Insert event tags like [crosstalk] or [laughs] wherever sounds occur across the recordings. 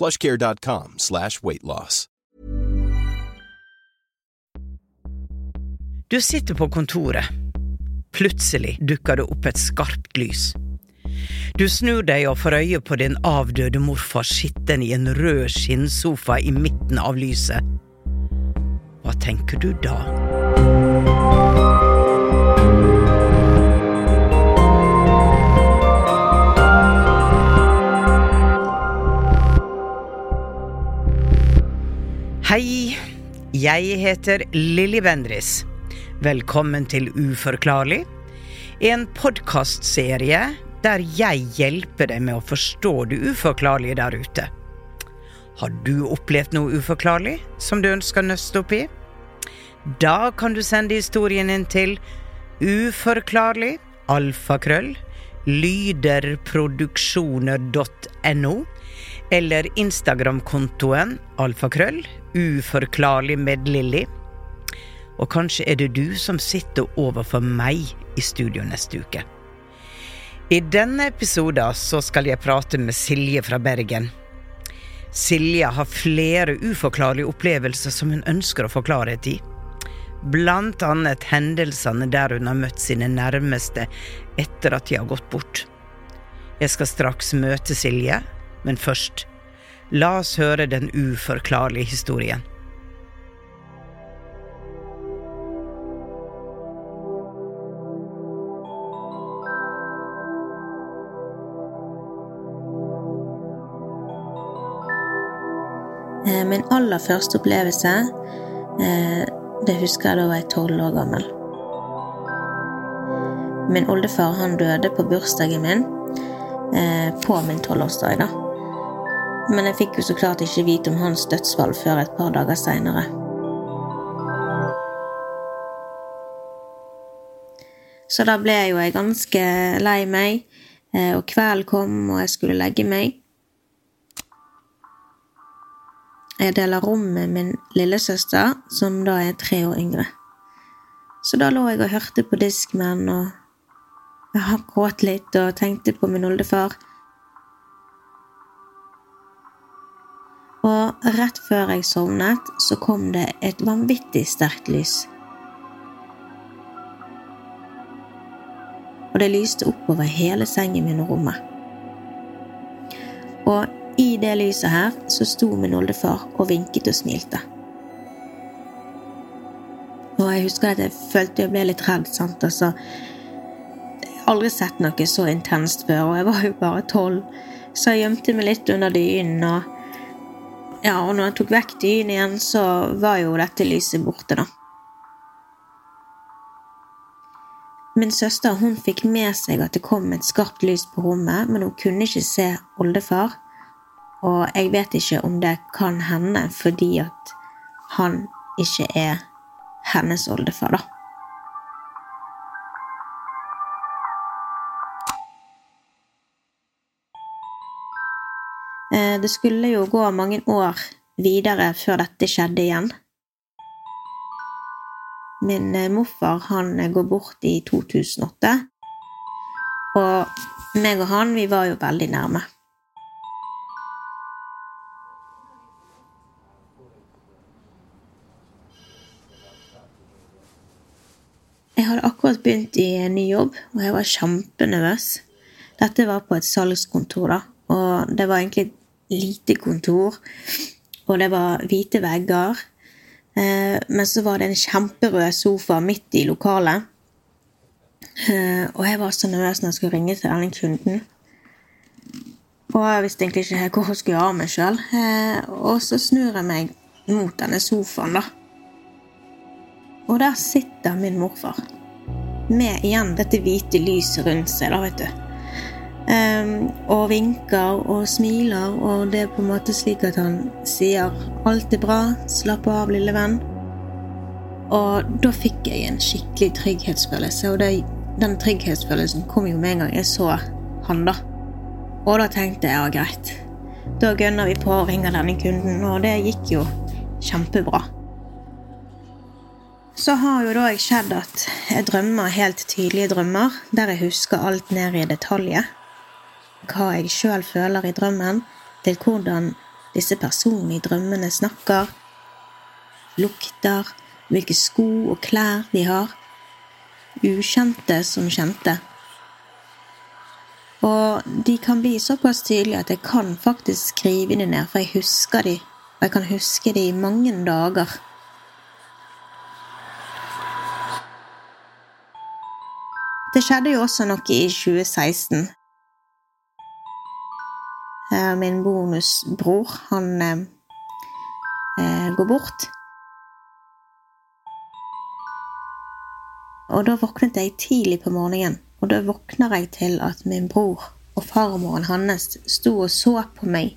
plushcare.com slash weight loss. Du sitter på kontoret. Plutselig dukker det opp et skarpt lys. Du snur deg og får øye på din avdøde morfar sittende i en rød skinnsofa i midten av lyset. Hva tenker du da? Hei, jeg heter Lilly Bendris. Velkommen til Uforklarlig, en podkastserie der jeg hjelper deg med å forstå det uforklarlige der ute. Har du opplevd noe uforklarlig som du ønsker å nøste opp i? Da kan du sende historien inn til uforklarlig alfakrøll lyderproduksjoner.no eller Instagram-kontoen alfakrøll uforklarlig med Lilly. Og kanskje er det du som sitter overfor meg i studio neste uke. I denne episoden så skal jeg prate med Silje fra Bergen. Silje har flere uforklarlige opplevelser som hun ønsker å få klarhet i. Blant annet hendelsene der hun har møtt sine nærmeste etter at de har gått bort. Jeg skal straks møte Silje, men først, la oss høre den uforklarlige historien. Eh, Min aller første opplevelse, eh, det husker jeg da var jeg tolv år gammel. Min oldefar han døde på bursdagen min, eh, på min tolvårsdag, da. Men jeg fikk jo så klart ikke vite om hans dødsfall før et par dager seinere. Så da ble jo jeg ganske lei meg, eh, og kvelden kom, og jeg skulle legge meg. Jeg deler rom med min lillesøster, som da er tre år yngre. Så da lå jeg og hørte på Discman og jeg gråt litt og tenkte på min oldefar. Og rett før jeg sovnet, så kom det et vanvittig sterkt lys. Og det lyste oppover hele sengen min og rommet. Og i det lyset her så sto min oldefar og vinket og smilte. Og jeg husker at jeg følte jeg ble litt redd, sant, altså. Aldri sett noe så intenst før, og jeg var jo bare tolv, så jeg gjemte meg litt under dynen, og ja, og når jeg tok vekk dynen igjen, så var jo dette lyset borte, da. Min søster hun fikk med seg at det kom et skarpt lys på rommet, men hun kunne ikke se oldefar. Og jeg vet ikke om det kan hende fordi at han ikke er hennes oldefar, da. Det skulle jo gå mange år videre før dette skjedde igjen. Min eh, morfar han eh, går bort i 2008, og meg og han vi var jo veldig nærme. Jeg hadde akkurat begynt i en ny jobb, og jeg var kjempenervøs. Dette var på et salgskontor, da, og det var egentlig lite kontor, og det var hvite vegger. Eh, men så var det en kjemperød sofa midt i lokalet. Eh, og jeg var så nervøs når jeg skulle ringe til denne kunden. Og jeg visste egentlig ikke hvor jeg skulle av meg sjøl. Eh, og så snur jeg meg mot denne sofaen, da. Og der sitter min morfar. Med igjen dette hvite lyset rundt seg, da, vet du. Um, og vinker og smiler, og det er på en måte slik at han sier 'alt er bra, slapp av, lille venn'. Og da fikk jeg en skikkelig trygghetsfølelse, og det, den trygghetsfølelsen kom jo med en gang jeg så han, da. Og da tenkte jeg ja, greit. Da gønner vi på å ringe denne kunden, og det gikk jo kjempebra. Så har jo da jeg skjedd at jeg drømmer helt tydelige drømmer, der jeg husker alt ned i detaljer. Hva jeg sjøl føler i drømmen, til hvordan disse personene i drømmene snakker, lukter, hvilke sko og klær de har. Ukjente som kjente. Og de kan bli såpass tydelige at jeg kan faktisk skrive de ned, for jeg husker de, og jeg kan huske de i mange dager. Det skjedde jo også noe i 2016. Min bonusbror, han eh, går bort. Og da våknet jeg tidlig på morgenen, og da våkner jeg til at min bror og farmoren hans sto og så på meg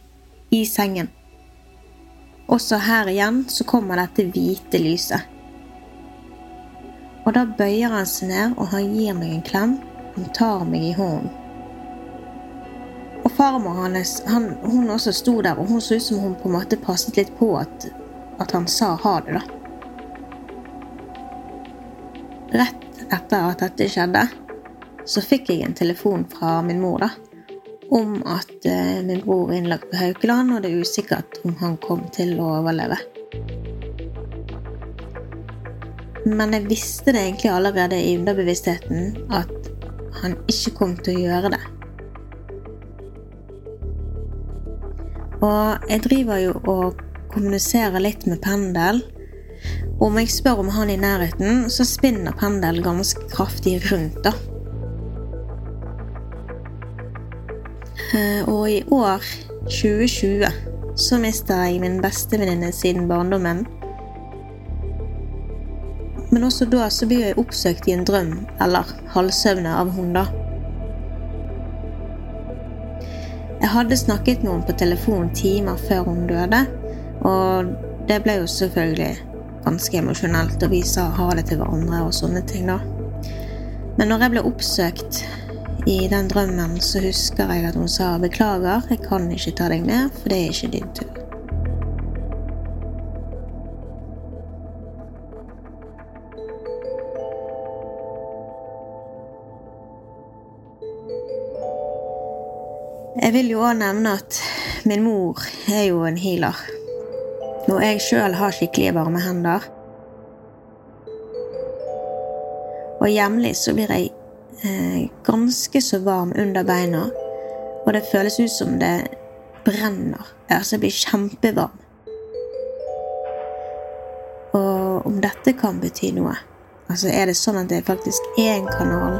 i sengen. Også her igjen så kommer dette hvite lyset. Og da bøyer han seg ned, og han gir meg en klem. Han tar meg i hånden. Og farmor hans, han, hun også sto der, og hun så ut som hun på en måte passet litt på at, at han sa ha det, da. Rett etter at dette skjedde, så fikk jeg en telefon fra min mor, da. Om at eh, min bror er innlagt på Haukeland, og det er usikkert om han kom til å overleve. Men jeg visste det egentlig allerede i underbevisstheten at han ikke kom til å gjøre det. Og jeg driver jo og kommuniserer litt med Pendel. Og om jeg spør om han i nærheten, så spinner Pendel ganske kraftig rundt, da. Eh, og i år 2020 så mista jeg min bestevenninne siden barndommen. Men også da så blir jeg oppsøkt i en drøm eller halvsøvne av hun. Jeg hadde snakket med henne på telefon timer før hun døde, og det ble jo selvfølgelig ganske emosjonelt, og vi sa ha det til hverandre og sånne ting, da. Men når jeg ble oppsøkt i den drømmen, så husker jeg at hun sa beklager, jeg kan ikke ta deg med, for det er ikke din tur. Jeg vil jo òg nevne at min mor er jo en healer. Og jeg sjøl har skikkelig varme hender. Og jevnlig så blir jeg eh, ganske så varm under beina. Og det føles ut som det brenner. Altså, jeg blir kjempevarm. Og om dette kan bety noe Altså, er det sånn at det faktisk er en kanal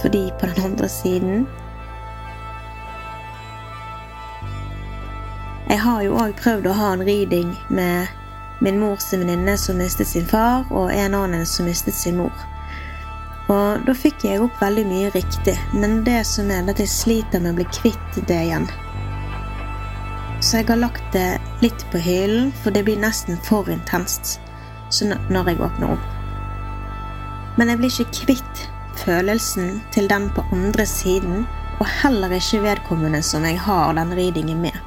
for de på den andre siden? Jeg har jo òg prøvd å ha en reading med min mors venninne som mistet sin far, og en annen som mistet sin mor. Og da fikk jeg opp veldig mye riktig, men det som er at jeg sliter med å bli kvitt det igjen. Så jeg har lagt det litt på hyllen, for det blir nesten for intenst når jeg åpner opp. Men jeg blir ikke kvitt følelsen til den på andre siden, og heller ikke vedkommende som jeg har den readingen med.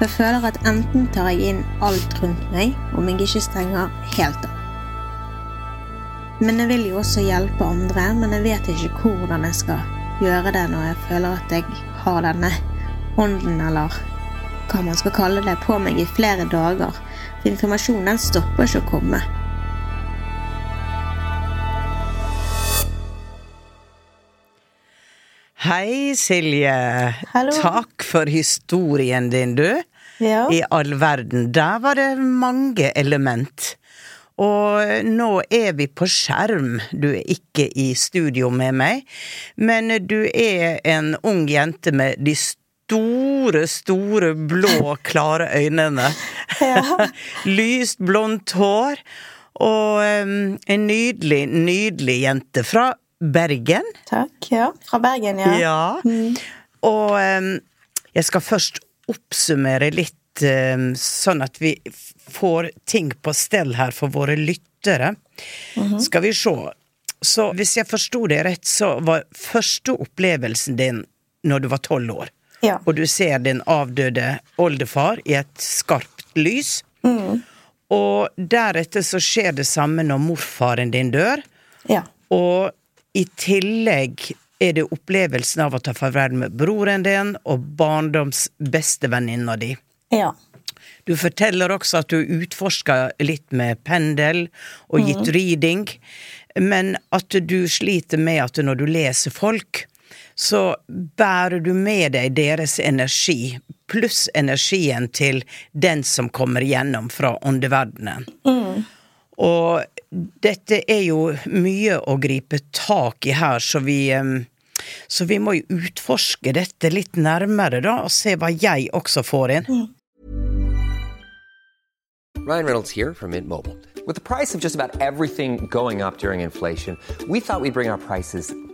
Jeg føler at enten tar jeg inn alt rundt meg om jeg ikke stenger helt av. Men jeg vil jo også hjelpe andre, men jeg vet ikke hvordan jeg skal gjøre det når jeg føler at jeg har denne ånden, eller hva man skal kalle det, på meg i flere dager. For informasjonen stopper ikke å komme. Hei, Silje. Hallo. Takk for historien din, du. Ja. I all verden. Der var det mange element. Og nå er vi på skjerm. Du er ikke i studio med meg, men du er en ung jente med de store, store, blå, klare øynene. [laughs] [laughs] Lyst, blondt hår. Og en nydelig, nydelig jente fra Bergen. Takk. Ja. Fra Bergen, ja. Ja. Og em, jeg skal først oppsummere litt, sånn at vi får ting på stell her for våre lyttere. Skal vi se. Så hvis jeg forsto det rett, så var første opplevelsen din når du var tolv år. Ja. Og du ser din avdøde oldefar i et skarpt lys. Og deretter så skjer det samme når morfaren din dør. Ja. Og i tillegg er det opplevelsen av å ta farvel med broren din og barndoms bestevenninna di. Ja. Du forteller også at du utforska litt med pendel og gitt reading, men at du sliter med at når du leser folk, så bærer du med deg deres energi, pluss energien til den som kommer gjennom fra åndeverdenen. Og dette er jo mye å gripe tak i her, så vi em, så vi må jo utforske dette litt nærmere, da, og se hva jeg også får inn. Ryan Reynolds here from Mint Mobile. With the price of just about everything going up during inflation, we thought we'd bring our prices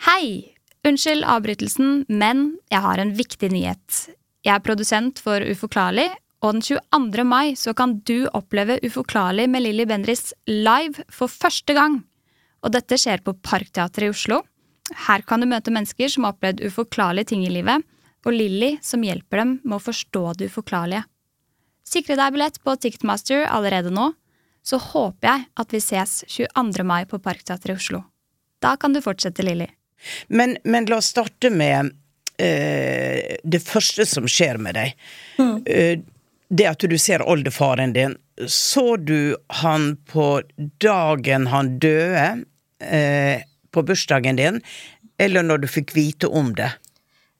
Hei! Unnskyld avbrytelsen, men jeg har en viktig nyhet. Jeg er produsent for Uforklarlig, og den 22. mai så kan du oppleve Uforklarlig med Lilly Bendriss live for første gang. Og dette skjer på Parkteatret i Oslo. Her kan du møte mennesker som har opplevd uforklarlige ting i livet, og Lilly som hjelper dem med å forstå det uforklarlige. Sikre deg billett på Ticketmaster allerede nå, så håper jeg at vi ses 22. mai på Parkteatret i Oslo. Da kan du fortsette, Lilly. Men, men la oss starte med eh, det første som skjer med deg. Eh, det at du ser oldefaren din. Så du han på dagen han døde, eh, på bursdagen din, eller når du fikk vite om det?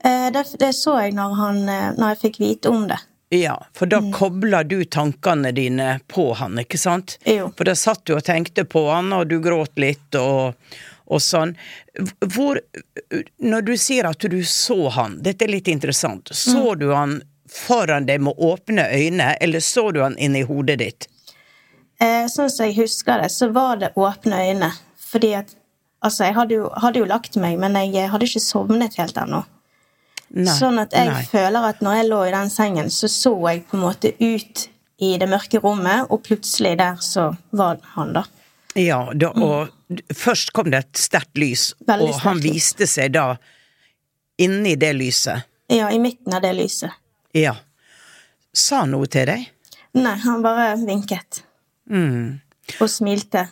Eh, det, det så jeg når, han, eh, når jeg fikk vite om det. Ja, for da kobla du tankene dine på han, ikke sant? Jo. For da satt du og tenkte på han, og du gråt litt og, og sånn. Hvor Når du sier at du så han, dette er litt interessant, så du han foran deg med åpne øyne, eller så du han inni hodet ditt? Eh, sånn som jeg husker det, så var det åpne øyne. Fordi at Altså, jeg hadde jo, hadde jo lagt meg, men jeg hadde ikke sovnet helt ennå. Nei, Sånn at jeg nei. føler at når jeg lå i den sengen, så så jeg på en måte ut i det mørke rommet, og plutselig der så var han, da. Ja, da, og først kom det et sterkt lys, Veldig og han viste seg da inni det lyset. Ja, i midten av det lyset. Ja. Sa han noe til deg? Nei, han bare vinket. Og smilte.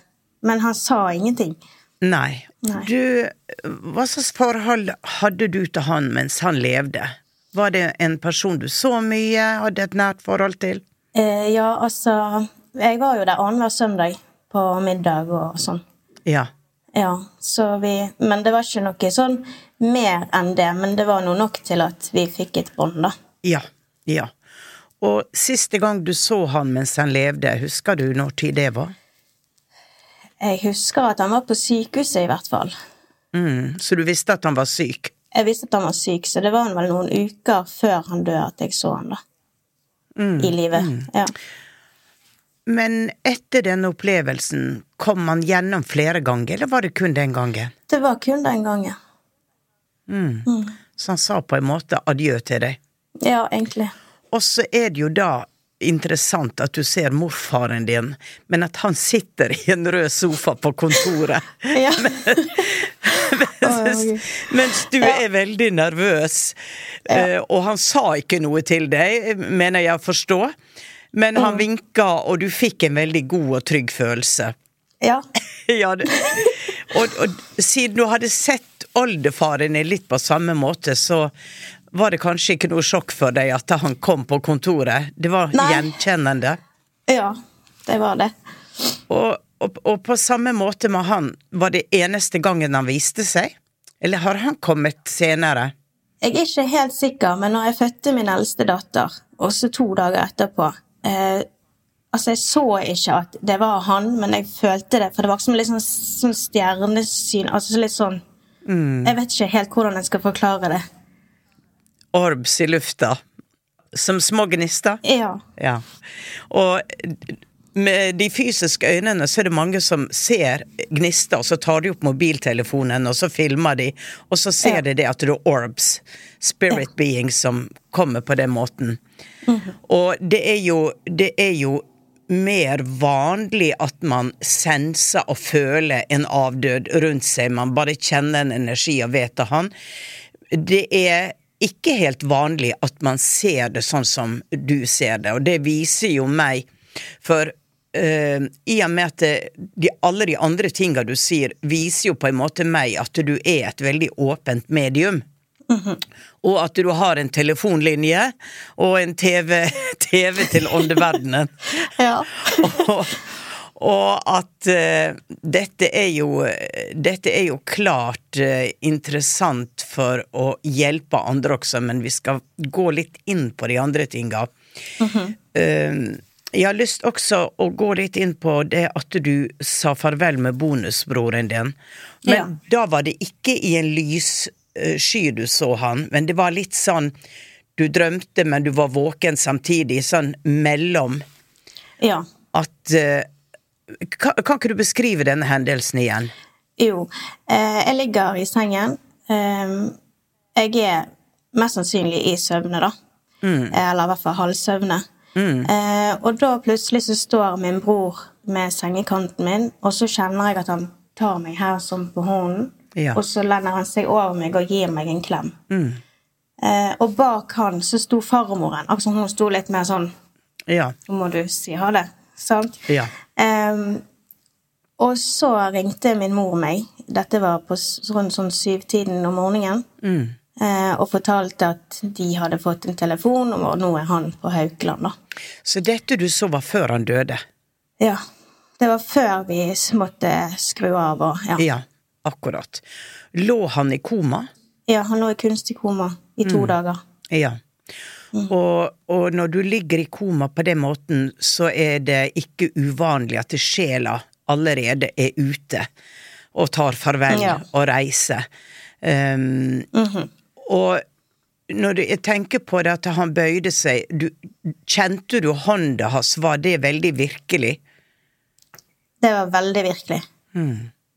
Men han sa ingenting. Nei. Nei. Du, hva slags forhold hadde du til han mens han levde? Var det en person du så mye, hadde et nært forhold til? Eh, ja, altså Jeg var jo der annenhver søndag på middag og sånn. Ja. Ja, så vi Men det var ikke noe sånn mer enn det. Men det var noe nok til at vi fikk et bånd, da. Ja. Ja. Og siste gang du så han mens han levde, husker du når tid det var? Jeg husker at han var på sykehuset, i hvert fall. Mm, så du visste at han var syk? Jeg visste at han var syk, så det var vel noen uker før han døde at jeg så han da. I livet. Ja. Men etter denne opplevelsen, kom han gjennom flere ganger, eller var det kun den gangen? Det var kun den gangen. Så han sa på en måte adjø til deg. Ja, egentlig. Og så er det jo da interessant at du ser morfaren din, men at han sitter i en rød sofa på kontoret. [laughs] Ja. [laughs] mens, mens du er veldig nervøs. ja. og han sa ikke noe til deg, mener jeg å forstå. Men han vinka, og du fikk en veldig god og trygg følelse. ja. [laughs] Ja, det, og, og siden du hadde sett oldefaren din litt på samme måte, så var det kanskje ikke noe sjokk for deg at han kom på kontoret. Det var Nei. gjenkjennende. Ja, det var det. Og, og, og på samme måte med han, var det eneste gangen han viste seg? Eller har han kommet senere? Jeg er ikke helt sikker, men når jeg fødte min eldste datter, også to dager etterpå eh, Altså, jeg så ikke at det var han, men jeg følte det, for det var som litt sånn, sånn stjernesyn Altså litt sånn Jeg vet ikke helt hvordan jeg skal forklare det. Orbs i lufta. Som små gnister? Ja. Ja. Og med de fysiske øynene så er det mange som ser gnister, så tar de opp mobiltelefonen, og så filmer de, og så ser Ja. de det at det er orbs, spirit beings, som kommer på den måten. Og det er jo, det er jo mer vanlig at man senser og føler en avdød rundt seg, man bare kjenner en energi og vet det han. Det er ikke helt vanlig at man ser det sånn som du ser det, og det viser jo meg, for eh, i og med at de, alle de andre tinga du sier, viser jo på en måte meg at du er et veldig åpent medium. Og at du har en telefonlinje og en TV, [laughs] TV til åndeverdenen. [laughs] Ja. og, og at uh, dette er jo Dette er jo klart uh, interessant for å hjelpe andre også, men vi skal gå litt inn på de andre tinga. Eh, jeg har lyst også å gå litt inn på det at du sa farvel med bonusbroren din. Men Ja. da var det ikke i en lyssky du så han, men det var litt sånn Du drømte, men du var våken samtidig, sånn mellom ja. at eh, kan, kan ikke du beskrive denne hendelsen igjen? Jo. Eh, jeg ligger i sengen. Eh, jeg er mest sannsynlig i søvne, da. Mm. Eller i hvert fall halvsøvne. Eh, og da plutselig så står min bror med sengekanten min, og så kjenner jeg at han tar meg her som på hånden. Ja. Og så lener han seg over meg og gir meg en klem. Eh, og bak han så sto farmoren. Altså hun sto litt mer sånn Ja. Nå må du si ha det. Sant? Ja. Eh, og så ringte min mor meg, dette var på rundt sånn syvtiden om morgenen, eh, og fortalte at de hadde fått en telefon, og nå er han på Haukeland, da. Så dette du så var før han døde? Ja. Det var før vi måtte skru av og ja. Ja, akkurat. Lå han i koma? Ja, han lå i kunstig koma i to dager. Ja. Og, og når du ligger i koma på den måten, så er det ikke uvanlig at sjela allerede er ute og tar farvel Ja. og reiser. Um, Og når du, jeg tenker på det at han bøyde seg, du, kjente du hånda hans, var det veldig virkelig? Det var veldig virkelig.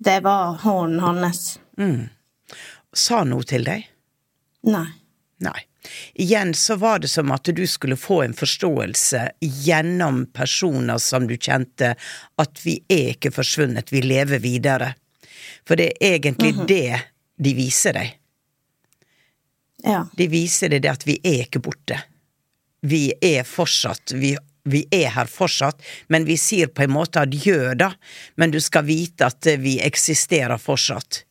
Det var hånden hans. Sa noe til deg? Nei. Nei. Igjen så var det som at du skulle få en forståelse gjennom personer som du kjente, at vi er ikke forsvunnet, vi lever videre. For det er egentlig det de viser deg. Ja. De viser det, det at vi er ikke borte. Vi er fortsatt, vi, vi er her fortsatt, men vi sier på en måte adjø, da. Men du skal vite at vi eksisterer fortsatt.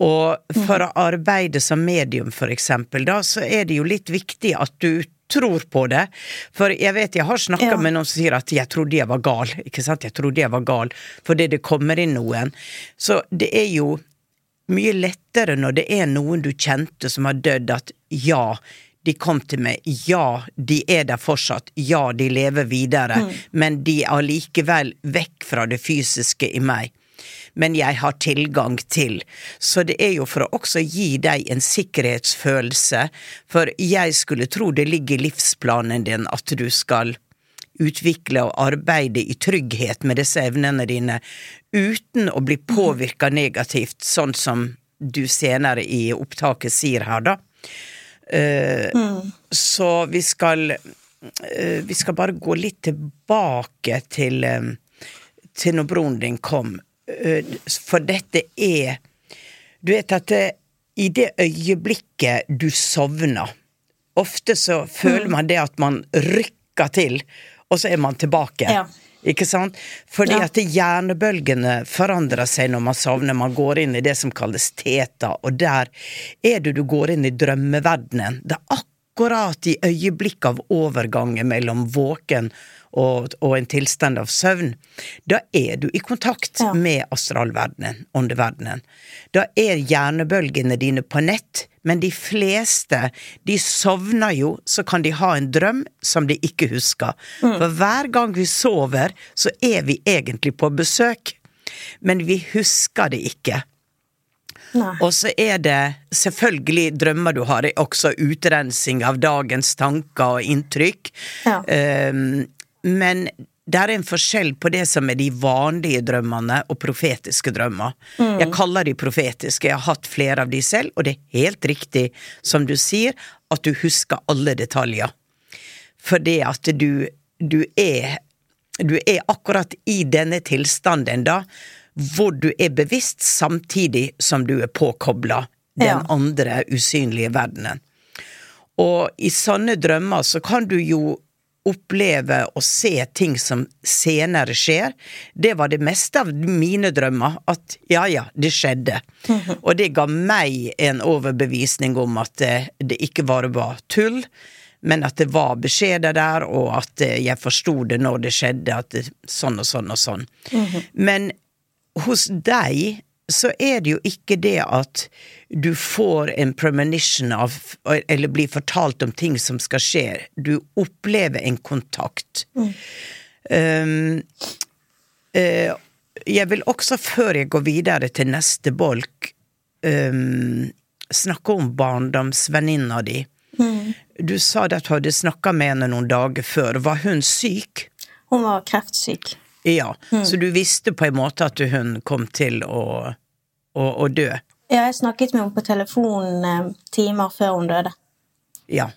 Og for å arbeide som medium, for eksempel, da, så er det jo litt viktig at du tror på det. For jeg vet jeg har snakka Ja. med noen som sier at 'jeg trodde jeg var gal', ikke sant, jeg trodde jeg var gal, fordi det kommer inn noen. Så det er jo mye lettere når det er noen du kjente som har dødd, at ja, de kom til meg, ja, de er der fortsatt, ja, de lever videre, men de er allikevel vekk fra det fysiske i meg. Men jeg har tilgang til. Så det er jo for å også gi deg en sikkerhetsfølelse, for jeg skulle tro det ligger i livsplanen din at du skal utvikle og arbeide i trygghet med disse evnene dine, uten å bli påvirka negativt, sånn som du senere i opptaket sier her, da. Eh, Så vi skal uh, Vi skal bare gå litt tilbake til uh, til når broren din kom. For dette er Du vet at i det øyeblikket du sovner Ofte så føler man det at man rykker til, og så er man tilbake. Ja. Ikke sant? Fordi Ja. at hjernebølgene forandrer seg når man sovner. Man går inn i det som kalles teta, og der er det du går inn i drømmeverdenen. Det er akkurat i øyeblikket av overgangen mellom våken og, og en tilstand av søvn. Da er du i kontakt Ja. med astralverdenen, åndeverdenen. Da er hjernebølgene dine på nett, men de fleste, de sovner jo, så kan de ha en drøm som de ikke husker. For hver gang vi sover, så er vi egentlig på besøk, men vi husker det ikke. Nei. Og så er det selvfølgelig drømmer du har, også utrensing av dagens tanker og inntrykk. Ja. Um, men det er en forskjell på det som er de vanlige drømmene og profetiske drømmer. Jeg kaller de profetiske, jeg har hatt flere av de selv, og det er helt riktig, som du sier, at du husker alle detaljer. Fordi at du, du er Du er akkurat i denne tilstanden da, hvor du er bevisst samtidig som du er påkobla den Ja. andre usynlige verdenen. Og i sånne drømmer så kan du jo oppleve og se ting som senere skjer. Det var det meste av mine drømmer, at ja ja, det skjedde. Og det ga meg en overbevisning om at det, det ikke bare var tull, men at det var beskjeder der, og at eh, jeg forsto det når det skjedde, at det, sånn og sånn og sånn. Men hos deg så er det jo ikke det at du får en premonition av Eller blir fortalt om ting som skal skje. Du opplever en kontakt. Um, uh, jeg vil også, før jeg går videre til neste bolk, um, snakke om barndomsvenninna di. Du sa at du hadde snakka med henne noen dager før. Var hun syk? Hun var kreftsyk. Ja, så du visste på en måte at hun kom til å, å, å dø? Ja, jeg snakket med henne på telefon eh, timer før hun døde. Ja.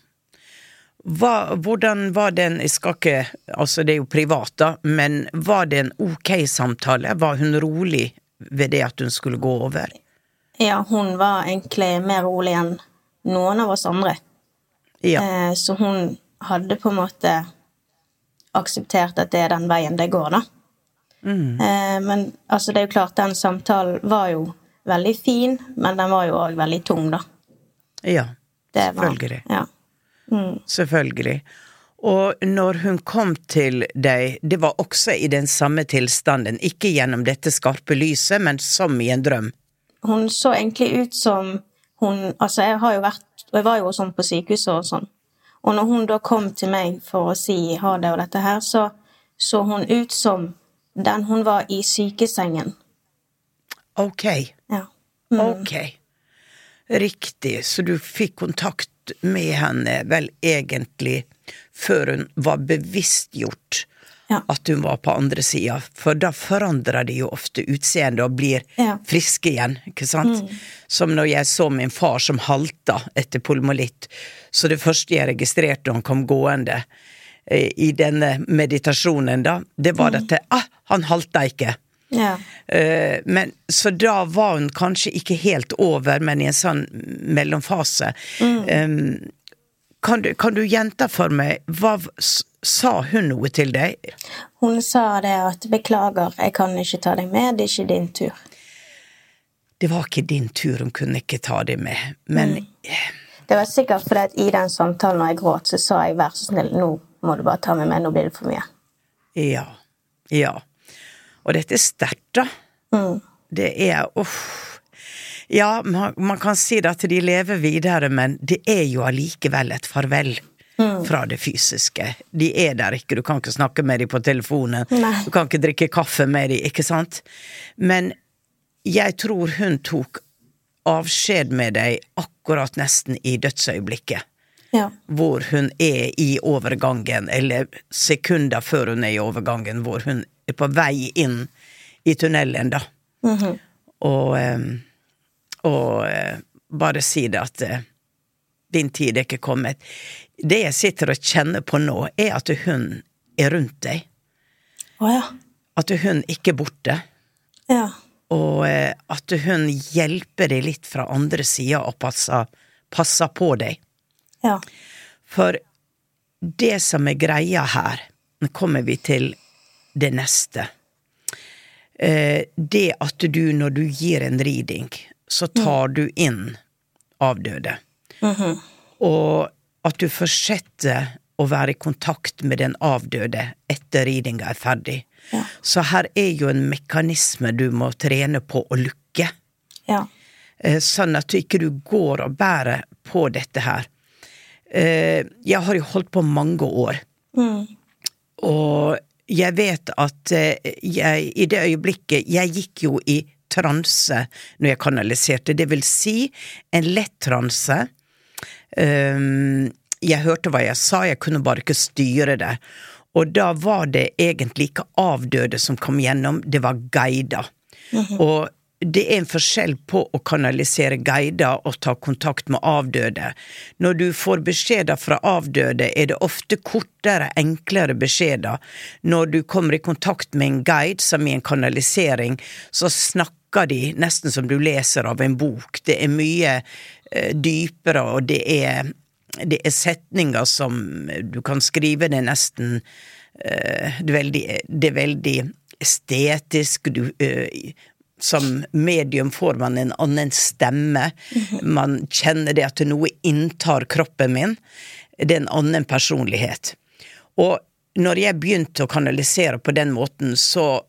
Hva, hvordan var den Jeg skal ikke Altså, det er jo privat, da, men var det en ok samtale? Var hun rolig ved det at hun skulle gå over? Ja, hun var egentlig mer rolig enn noen av oss andre. Ja. Eh, så hun hadde på en måte akseptert at det er den veien det går, da. Eh, men altså, det er jo klart, den samtalen var jo veldig fin, men den var jo òg veldig tung, da. Ja. Det var- Selvfølgelig. Ja. Selvfølgelig. Og når hun kom til deg, det var også i den samme tilstanden, ikke gjennom dette skarpe lyset, men som i en drøm. Hun så egentlig ut som hun Altså, jeg har jo vært Og jeg var jo sånn på sykehuset og sånn. Og når hun da kom til meg for å si ha det og dette her, så så hun ut som den hun var i sykesengen. Ok. Ja. Ok. Riktig, så du fikk kontakt med henne vel egentlig før hun var bevisstgjort Ja. at hun var på andre sida, for da forandrer de jo ofte utseendet og blir Ja. friske igjen, ikke sant? Som når jeg så min far som halta etter polmolitt, så det første jeg registrerte når han kom gående eh, i denne meditasjonen, da, det var at ah, han halta ikke. Ja. Eh, men, så da var hun kanskje ikke helt over, men i en sånn mellomfase. Um, kan, du, kan du gjenta for meg, hva sa hun noe til deg? Hun sa det at 'beklager, jeg kan ikke ta deg med, det er ikke din tur'. Det var ikke din tur, hun kunne ikke ta deg med, men Det var sikkert fordi at i den samtalen når jeg gråt, så sa jeg 'vær så snill, nå må du bare ta meg med, nå blir det for mye'. ja. Ja. Og dette er sterkt, da. Mm. Det er uff. Ja, man, man kan si det at de lever videre, men det er jo allikevel et farvel. Fra det fysiske. De er der ikke, du kan ikke snakke med dem på telefonen. Nei. Du kan ikke drikke kaffe med dem, ikke sant? Men jeg tror hun tok avskjed med deg akkurat nesten i dødsøyeblikket. Ja. Hvor hun er i overgangen, eller sekunder før hun er i overgangen, hvor hun er på vei inn i tunnelen, da. Og, -hmm. og og bare si det at eh, din tid er ikke kommet. Det jeg sitter og kjenner på nå, er at hun er rundt deg. Å ja. At hun ikke er borte. Ja. Og eh, at hun hjelper deg litt fra andre sida og passer, passer på deg. Ja. For det som er greia her, nå kommer vi til det neste. Eh, det at du, når du gir en reading, så tar du inn avdøde. Og at du fortsetter å være i kontakt med den avdøde etter ridinga er ferdig. Så her er jo en mekanisme du må trene på å lukke. Ja. Eh, sånn at du ikke du går og bærer på dette her. Eh, Jeg har jo holdt på mange år, og jeg vet at eh, jeg i det øyeblikket Jeg gikk jo i transe når jeg kanaliserte, det vil si en lett transe. Um, jeg hørte hva jeg sa, jeg kunne bare ikke styre det. Og da var det egentlig ikke avdøde som kom gjennom, det var guider. Og det er en forskjell på å kanalisere guider og ta kontakt med avdøde. Når du får beskjeder fra avdøde, er det ofte kortere, enklere beskjeder. Når du kommer i kontakt med en guide, som i en kanalisering, så snakker de nesten som du leser av en bok. Det er mye dypere, og det er, det er setninger som du kan skrive det nesten eh, det, er veldig, det er veldig estetisk. Du, eh, som medium får man en annen stemme. [laughs] Man kjenner det at noe inntar kroppen min. Det er en annen personlighet. Og når jeg begynte å kanalisere på den måten, så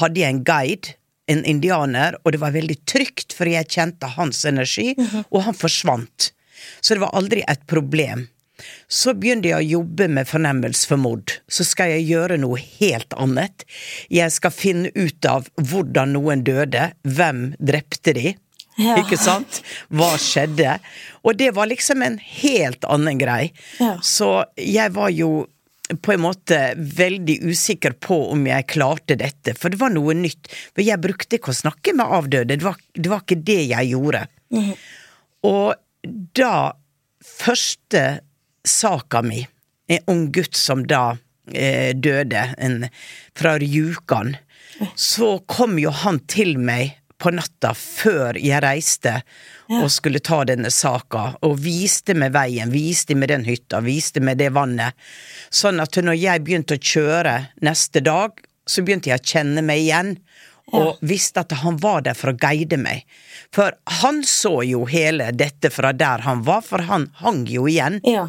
hadde jeg en guide, en indianer, og det var veldig trygt, for jeg kjente hans energi, og han forsvant. Så det var aldri et problem. Så begynte jeg å jobbe med fornemmelse for mord. Så skal jeg gjøre noe helt annet. Jeg skal finne ut av hvordan noen døde, hvem drepte de, Ja. ikke sant? Hva skjedde? Og det var liksom en helt annen grei. Ja. Så jeg var jo på en måte veldig usikker på om jeg klarte dette, for det var noe nytt. For jeg brukte ikke å snakke med avdøde, det var, det var ikke det jeg gjorde. Og da første saka mi, en ung gutt som da eh, døde, en, fra Rjukan, så kom jo han til meg på natta før jeg reiste og skulle ta denne saka, og viste meg veien, viste meg den hytta, viste meg det vannet. Sånn at når jeg begynte å kjøre neste dag, så begynte jeg å kjenne meg igjen. Og visste at han var der for å guide meg. For han så jo hele dette fra der han var, for han hang jo igjen. Ja.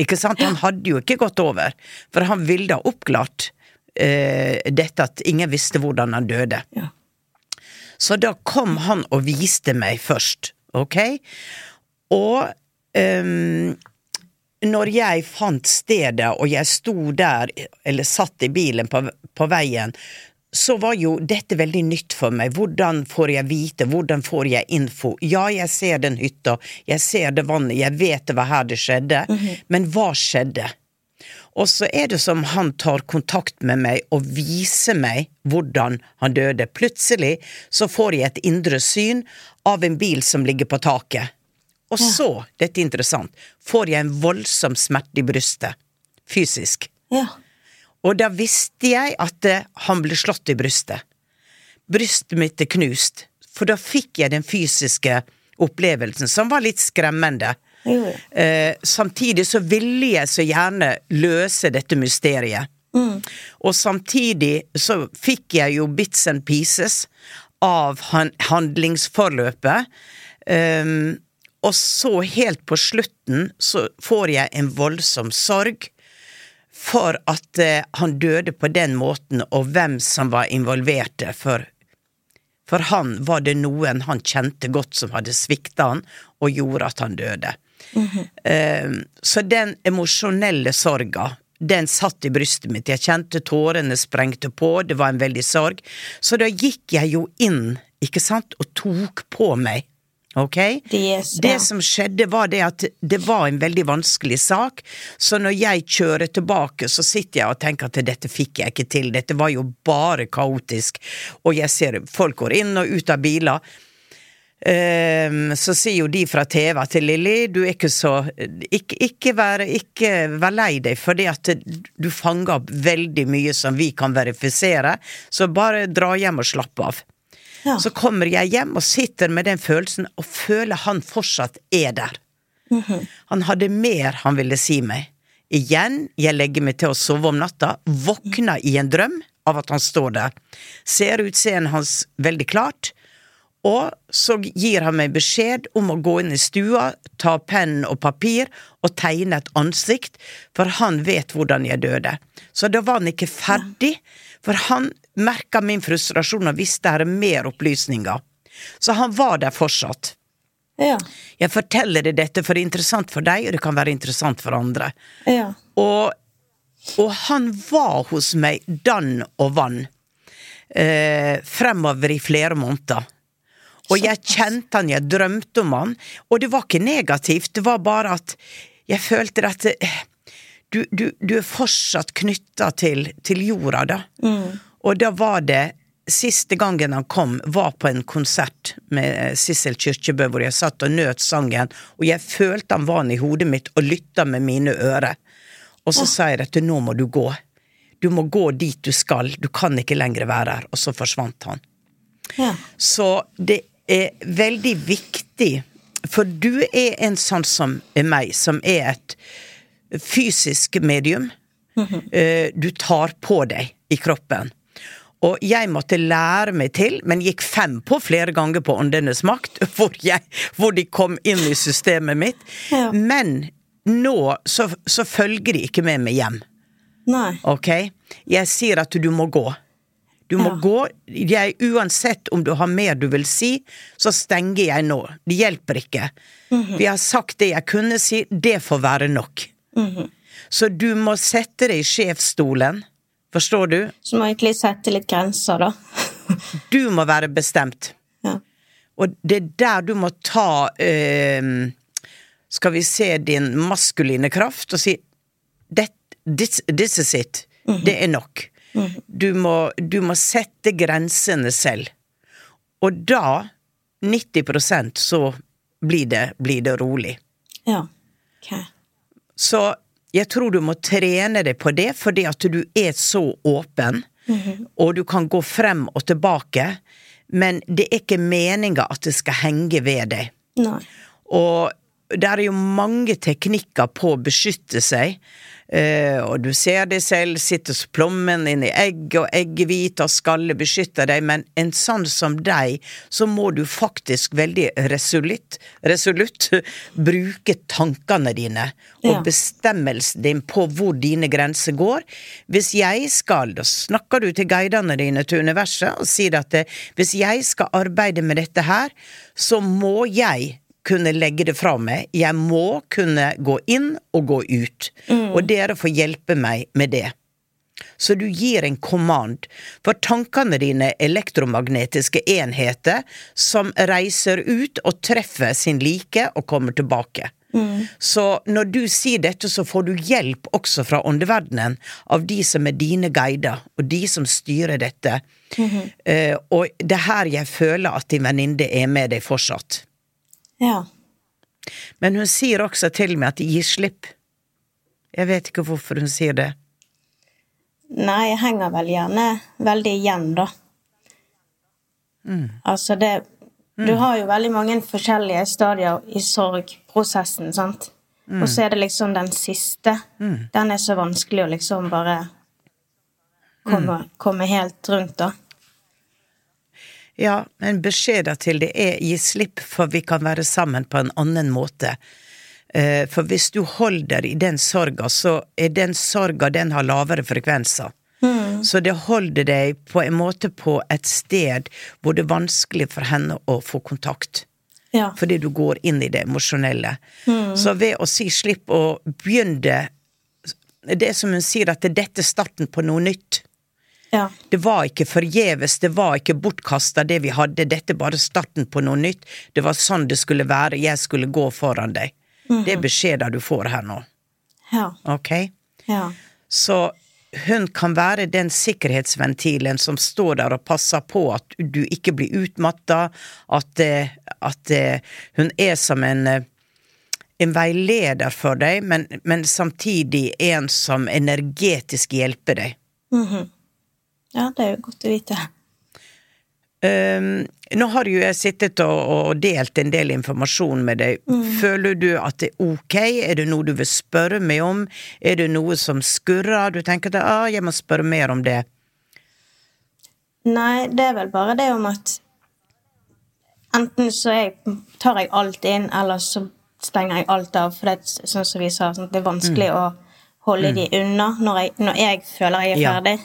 Ikke sant? Han hadde jo ikke gått over, for han ville ha oppklart eh, dette at ingen visste hvordan han døde. Ja. Så da kom han og viste meg først, ok? Og um, når jeg fant stedet, og jeg sto der, eller satt i bilen på, på veien, så var jo dette veldig nytt for meg. Hvordan får jeg vite, hvordan får jeg info? Ja, jeg ser den hytta, jeg ser det vannet, jeg vet det var her det skjedde, men hva skjedde? Og så er det som han tar kontakt med meg og viser meg hvordan han døde. Plutselig så får jeg et indre syn av en bil som ligger på taket. Og så, dette er interessant, får jeg en voldsom smerte i brystet. Fysisk. Ja. Og da visste jeg at eh, han ble slått i brystet. Brystet mitt er knust. For da fikk jeg den fysiske opplevelsen, som var litt skremmende. Jo, ja. Eh, samtidig så ville jeg så gjerne løse dette mysteriet. Og samtidig så fikk jeg jo bits and pieces av han handlingsforløpet. Um, og så helt på slutten så får jeg en voldsom sorg for at uh, han døde på den måten, og hvem som var involverte. For, for han var det noen han kjente godt som hadde svikta han, og gjorde at han døde. Eh, så den emosjonelle sorga, den satt i brystet mitt. Jeg kjente tårene sprengte på, det var en veldig sorg. Så da gikk jeg jo inn, ikke sant, og tok på meg. Ok? Yes, det ja. som skjedde, var det at det var en veldig vanskelig sak, så når jeg kjører tilbake, så sitter jeg og tenker at dette fikk jeg ikke til, dette var jo bare kaotisk, og jeg ser folk går inn og ut av biler. Ehm, så sier jo de fra TV til Lilly, du er ikke så Ikke, ikke, vær, ikke vær lei deg, fordi at du fanger opp veldig mye som vi kan verifisere, så bare dra hjem og slapp av. Ja. Så kommer jeg hjem og sitter med den følelsen og føler han fortsatt er der. Han hadde mer han ville si meg. Igjen, jeg legger meg til å sove om natta, våkner i en drøm av at han står der. Ser utseendet hans veldig klart, og så gir han meg beskjed om å gå inn i stua, ta penn og papir og tegne et ansikt, for han vet hvordan jeg døde. Så da var han ikke ferdig, for han merka min frustrasjon og visste her er mer opplysninger. Så han var der fortsatt. Ja. Jeg forteller deg dette for det er interessant for deg, og det kan være interessant for andre. Ja. Og, og han var hos meg dann og vann eh, fremover i flere måneder. Og jeg kjente han, jeg drømte om han, og det var ikke negativt, det var bare at jeg følte at eh, du, du, du er fortsatt knytta til, til jorda, da. Og da var det Siste gangen han kom, var på en konsert med eh, Sissel Kyrkjebø, hvor jeg satt og nøt sangen, og jeg følte han var i hodet mitt og lytta med mine ører. Og så sa jeg at nå må du gå. Du må gå dit du skal, du kan ikke lenger være her. Og så forsvant han. Ja. Så det er veldig viktig, for du er en sånn som meg, som er et fysisk medium. Eh, Du tar på deg i kroppen. Og jeg måtte lære meg til, men gikk fem på flere ganger på Åndenes makt, [laughs] hvor, jeg, hvor de kom inn i systemet mitt. Ja. Men nå så, så følger de ikke med meg hjem. Nei. Ok? Jeg sier at du må gå. Du må Ja. gå. Jeg, uansett om du har mer du vil si, så stenger jeg nå. Det hjelper ikke. Vi har sagt det jeg kunne si, det får være nok. Så du må sette deg i sjefsstolen. Forstår du? Så må jeg egentlig sette litt grenser, da. [laughs] Du må være bestemt. ja. Og det er der du må ta øh, Skal vi se din maskuline kraft og si that, this, this is it. Det er nok. Du, må, du må sette grensene selv. Og da, 90% så blir det, blir det rolig. ja. Ok. Så jeg tror du må trene deg på det, fordi at du er så åpen, og du kan gå frem og tilbake, men det er ikke meninga at det skal henge ved deg. Nei. Og det er jo mange teknikker på å beskytte seg. Eh, og du ser deg selv, sitter plommen inni i egg, og eggehvite og skalle beskytter deg, men en sånn som deg, så må du faktisk veldig resolutt, resolutt [laughs] bruke tankene dine, og Ja. bestemmelsen din på hvor dine grenser går. Hvis jeg skal, da snakker du til guidene dine til universet og sier at eh, hvis jeg skal arbeide med dette her, så må jeg kunne legge det fra meg. Jeg må kunne gå inn og gå ut. Og dere får hjelpe meg med det. Så du gir en command, for tankene dine er elektromagnetiske enheter som reiser ut og treffer sin like og kommer tilbake. Så når du sier dette, så får du hjelp også fra åndeverdenen av de som er dine guider, og de som styrer dette. Eh, og det er her jeg føler at din venninne er med deg fortsatt. Ja. Men hun sier også til meg at gi slipp. Jeg vet ikke hvorfor hun sier det. Nei, jeg henger vel gjerne veldig igjen, da. Altså, det Du har jo veldig mange forskjellige stadier i sorgprosessen, sant? Og så er det liksom den siste. Den er så vanskelig å liksom bare komme, komme helt rundt, da. Ja, men beskjeden til det er gi slipp, for vi kan være sammen på en annen måte. Eh, For hvis du holder i den sorga, så er den sorga den har lavere frekvenser. Så det holder deg på en måte på et sted hvor det er vanskelig for henne å få kontakt. Ja. Fordi du går inn i det emosjonelle. Så ved å si slipp og begynne Det er som hun sier, at det er dette starten på noe nytt. Ja. Det var ikke forgjeves, det var ikke bortkasta det vi hadde, dette bare starten på noe nytt. Det var sånn det skulle være, jeg skulle gå foran deg. Det er beskjeder du får her nå, Ja. ok? Ja. Så hun kan være den sikkerhetsventilen som står der og passer på at du ikke blir utmatta, at, eh, at eh, hun er som en eh, en veileder for deg, men, men samtidig en som energetisk hjelper deg. Ja, det er jo godt å vite. Um, nå har jo jeg sittet og, og delt en del informasjon med deg. Føler du at det er ok? Er det noe du vil spørre meg om? Er det noe som skurrer? Du tenker at ah, jeg må spørre mer om det. Nei, det er vel bare det om at enten så jeg, tar jeg alt inn, eller så stenger jeg alt av. For det er sånn som vi sa, sånn, det er vanskelig å holde de unna når jeg, når jeg føler jeg er Ja. ferdig.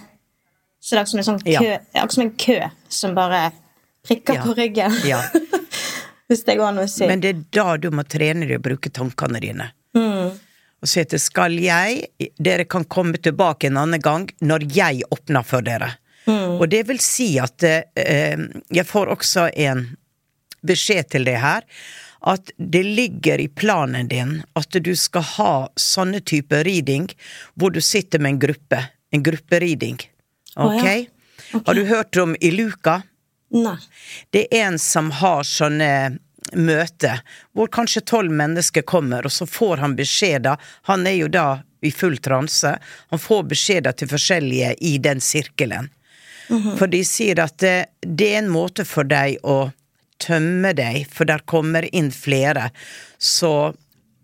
Så det er akkurat som en sånn som en kø som bare prikker på ryggen. Ja. [laughs] Hvis det går an å si. Men det er da du må trene deg å bruke tankene dine. Og si at skal jeg Dere kan komme tilbake en annen gang når jeg åpner for dere. Og det vil si at eh, jeg får også en beskjed til det her. At det ligger i planen din at du skal ha sånne typer reading hvor du sitter med en gruppe. En gruppereading. Ok? ja. Har du hørt om Iluka? Nei. Det er en som har sånne møter, hvor kanskje tolv mennesker kommer, og så får han beskjeder. Han er jo da i full transe. Han får beskjeder til forskjellige i den sirkelen. For de sier at det, det er en måte for deg å tømme deg, for der kommer inn flere. Så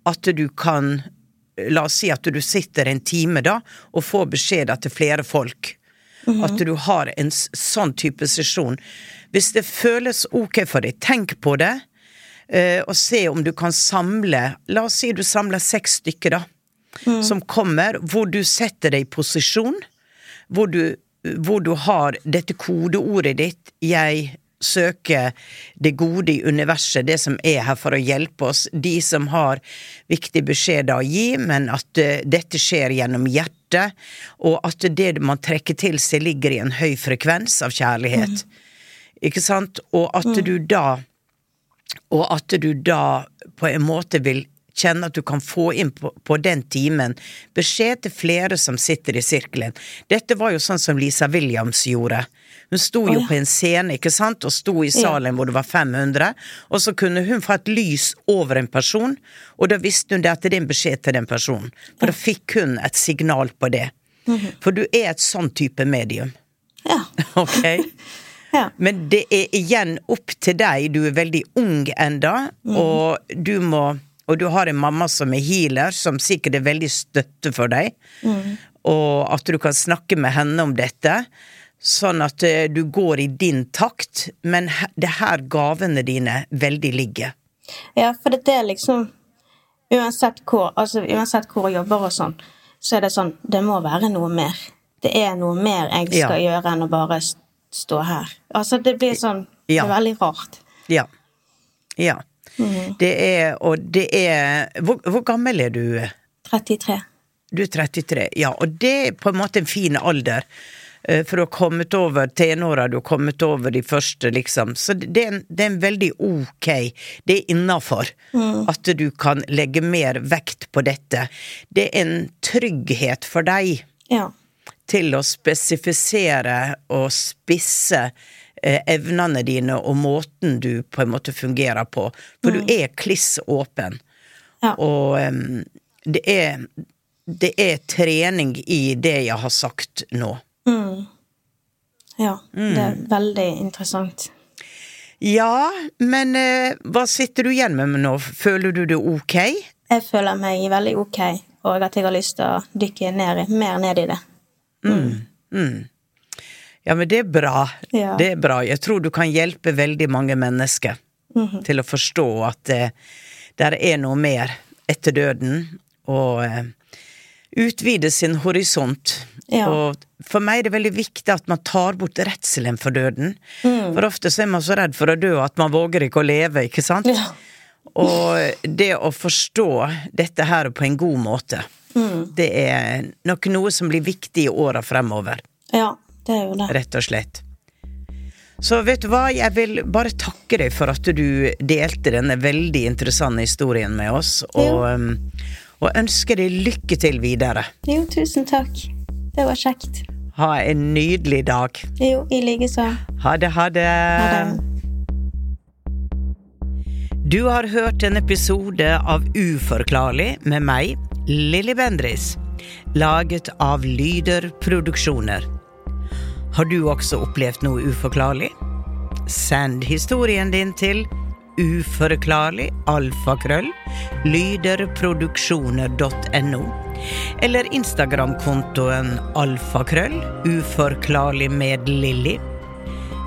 at du kan La oss si at du sitter en time da og får beskjeder til flere folk. At du har en sånn type sesjon. Hvis det føles ok for deg, tenk på det. eh, og se om du kan samle La oss si du samler seks stykker, da. Som kommer, hvor du setter deg i posisjon. Hvor du, hvor du har dette kodeordet ditt 'jeg søker det gode i universet', det som er her for å hjelpe oss. De som har viktige beskjeder å gi, men at eh, dette skjer gjennom hjertet. Og at det man trekker til seg, ligger i en høy frekvens av kjærlighet. Ikke sant? Og at du da og at du da på en måte vil kjenne at du kan få inn på, på den timen beskjed til flere som sitter i sirkelen. Dette var jo sånn som Lisa Williams gjorde. Hun sto jo oh, ja. på en scene ikke sant, og sto i salen hvor det var 500, og så kunne hun få et lys over en person, og da visste hun det at det er en beskjed til den personen. For da fikk hun et signal på det. For du er et sånn type medium. Ja. [laughs] Ok? [laughs] Ja. Men det er igjen opp til deg. Du er veldig ung enda, og du må Og du har en mamma som er healer, som sikkert er veldig støtte for deg. Og at du kan snakke med henne om dette. Sånn at eh, du går i din takt, men det er her gavene dine veldig ligger. Ja, for det er liksom Uansett hvor, altså, uansett hvor jeg jobber og sånn, så er det sånn Det må være noe mer. Det er noe mer jeg skal Ja. gjøre enn å bare stå her. Altså, det blir sånn Det er veldig rart. Ja. Ja. Det er Og det er Hvor, hvor gammel er du? 33. Du er 33, ja, og det er på en måte en fin alder. Eh, For du har kommet over tenåra, du har kommet over de første, liksom. Så det er en, det er en veldig ok, det er innafor, at du kan legge mer vekt på dette. Det er en trygghet for deg Ja. til å spesifisere og spisse eh, evnene dine og måten du på en måte fungerer på. For du er kliss åpen. Ja. Og um, det er det er trening i det jeg har sagt nå. Ja. Det er veldig interessant. Ja, men eh, hva sitter du igjen med nå? Føler du det ok? Jeg føler meg veldig ok, og at jeg har lyst til å dykke ned, mer ned i det. Ja, men det er bra. Ja. Det er bra. Jeg tror du kan hjelpe veldig mange mennesker til å forstå at det der er noe mer etter døden, og eh, utvide sin horisont. Ja. Og for meg er det veldig viktig at man tar bort redselen for døden. Mm. For ofte så er man så redd for å dø at man våger ikke å leve, ikke sant? Ja. Og det å forstå dette her på en god måte, Mm. det er nok noe som blir viktig i åra fremover, Ja, det er jo det. rett og slett. Så vet du hva, jeg vil bare takke deg for at du delte denne veldig interessante historien med oss, og, um, og ønsker deg lykke til videre. Jo, tusen takk. Det var kjekt. Ha en nydelig dag. Jo, i likeså. Ha det, ha det. Ha det. Du har hørt en episode av Uforklarlig med meg, Lilly Bendris, laget av Lyder Produksjoner. Har du også opplevd noe uforklarlig? Send historien din til uforklarlig alfakrøll lyderproduksjoner.no eller Instagram-kontoen alfakrøll uforklarlig med Lilly.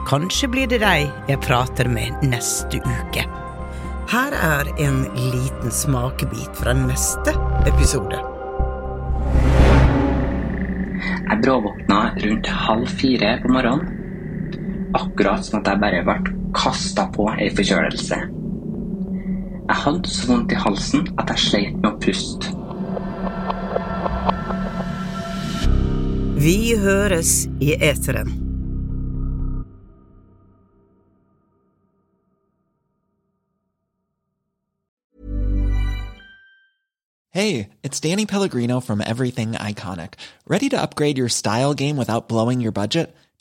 Kanskje blir det deg jeg prater med neste uke. Her er en liten smakebit fra neste episode. Jeg bråvåkna rundt halv fire på morgenen. Akkurat som at jeg bare ble kasta på ei forkjølelse. Jeg hadde så vondt i halsen at jeg sleit med å puste. Vi høres i eteren. Hey, it's Danny Pellegrino from Everything Iconic. Ready to upgrade your style game without blowing your budget?